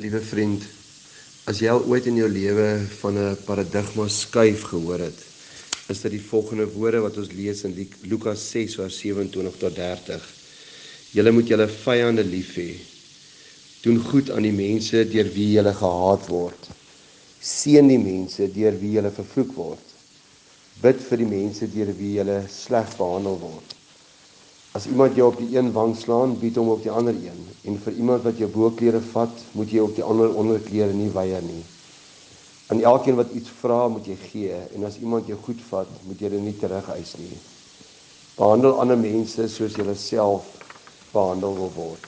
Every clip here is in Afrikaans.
Liewe vriend, as jy al ooit in jou lewe van 'n paradigma skuif gehoor het, is dit die volgende woorde wat ons lees in Lukas 6 vers 27 tot 30. Julle moet julle vyande lief hê. Doen goed aan die mense deur wie julle gehaat word. Seën die mense deur wie julle vervloek word. Bid vir die mense deur wie julle sleg behandel word. As iemand jou op die een wang slaan, bied hom op die ander een. En vir iemand wat jou boklere vat, moet jy op die ander onderklere nie weier nie. Aan elkeen wat iets vra, moet jy gee en as iemand jou goed vat, moet jy dit nie terugeis nie. Behandel ander mense soos jy jouself behandel wil word.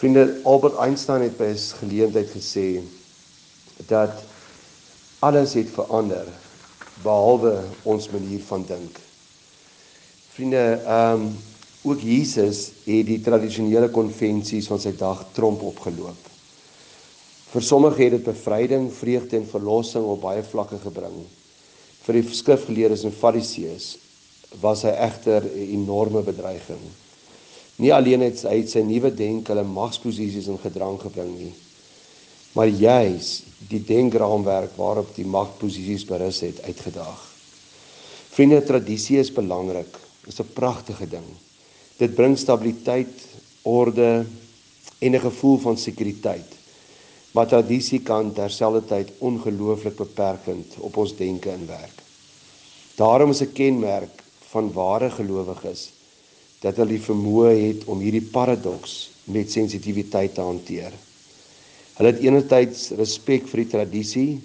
Vriende, Albert Einstein het by 'n geleentheid gesê dat alles het verander behalwe ons manier van dink. Vriende, ehm um, ook Jesus het die tradisionele konvensies van sy dag tromp opgeloop. Vir sommige het dit bevryding, vreugde en verlossing op baie vlakke gebring. Vir die skrifgeleerdes en fariseërs was hy egter 'n enorme bedreiging. Nie alleen het hy sy nuwe denk hulle magsposisies in gedrang gebring nie, maar juis die denkraamwerk waarop die magposisies berus het uitgedaag. Vriende, tradisie is belangrik is 'n pragtige ding. Dit bring stabiliteit, orde en 'n gevoel van sekuriteit. Maar tradisie kan terselfdertyd ongelooflik beperkend op ons denke en werk. Daarom is 'n kenmerk van ware gelowiges dat hulle die vermoë het om hierdie paradoks met sensitiwiteit te hanteer. Hulle het enerzijds respek vir die tradisie,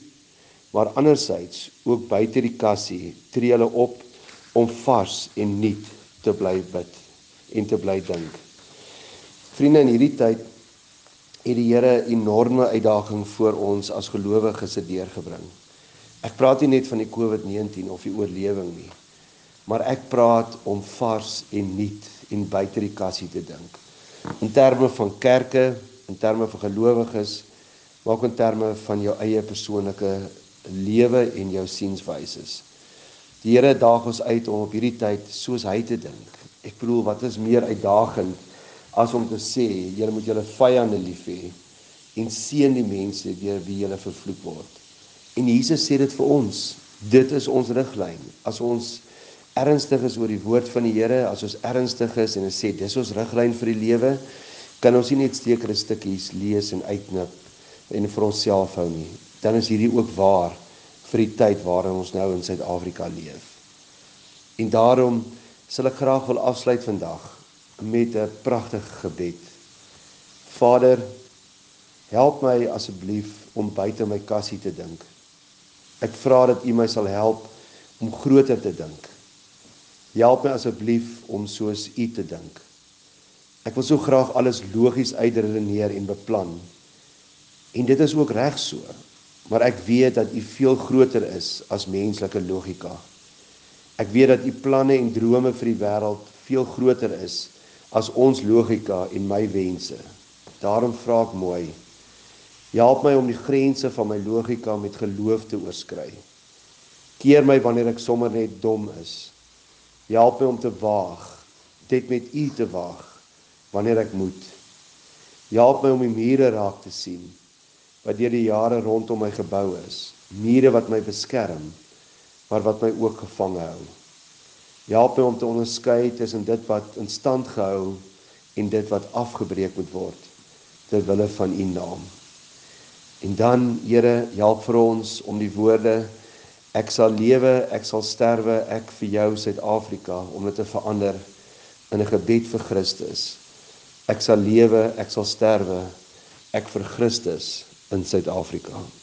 maar anderzijds ook buite die kassie tree hulle op om vars en nuut te bly bid en te bly dink. Vriende in hierdie tyd het die Here 'n enorme uitdaging vir ons as gelowiges se deurgebring. Ek praat nie net van die COVID-19 of die oorlewing nie, maar ek praat om vars en nuut en buite die kassie te dink. In terme van kerke, in terme van gelowiges, maar ook in terme van jou eie persoonlike lewe en jou sienswyses. Die Here daag ons uit om op hierdie tyd soos hy te dink. Ek bedoel wat is meer uitdagend as om te sê julle moet julle vyande lief hê en seën die mense deur wie julle vervloek word. En Jesus sê dit vir ons. Dit is ons riglyn. As ons ernstig is oor die woord van die Here, as ons ernstig is en ons sê dis ons riglyn vir die lewe, kan ons nie net sekere stukkies lees en uitknip en vir onsself hou nie. Dan is hierdie ook waar vir die tyd waarin ons nou in Suid-Afrika leef. En daarom sal ek graag wil afsluit vandag met 'n pragtige gebed. Vader, help my asseblief om buite my kassie te dink. Ek vra dat U my sal help om groter te dink. Help my asseblief om soos U te dink. Ek wil so graag alles logies uitredeneer en beplan. En dit is ook reg so maar ek weet dat u veel groter is as menslike logika. Ek weet dat u planne en drome vir die wêreld veel groter is as ons logika en my wense. Daarom vra ek mooi: Help my om die grense van my logika met geloof te oorskry. Keer my wanneer ek sommer net dom is. Help my om te waag, dit met u te waag wanneer ek moet. Help my om die mure raak te sien wat deur die jare rondom my gebou is, mure wat my beskerm, maar wat my ook gevange hou. Help my om te onderskei tussen dit wat in stand gehou en dit wat afgebreek moet word ter wille van U naam. En dan, Here, help vir ons om die woorde ek sal lewe, ek sal sterwe, ek vir jou Suid-Afrika om dit te verander in 'n gebed vir Christus. Ek sal lewe, ek sal sterwe, ek vir Christus in Suid-Afrika.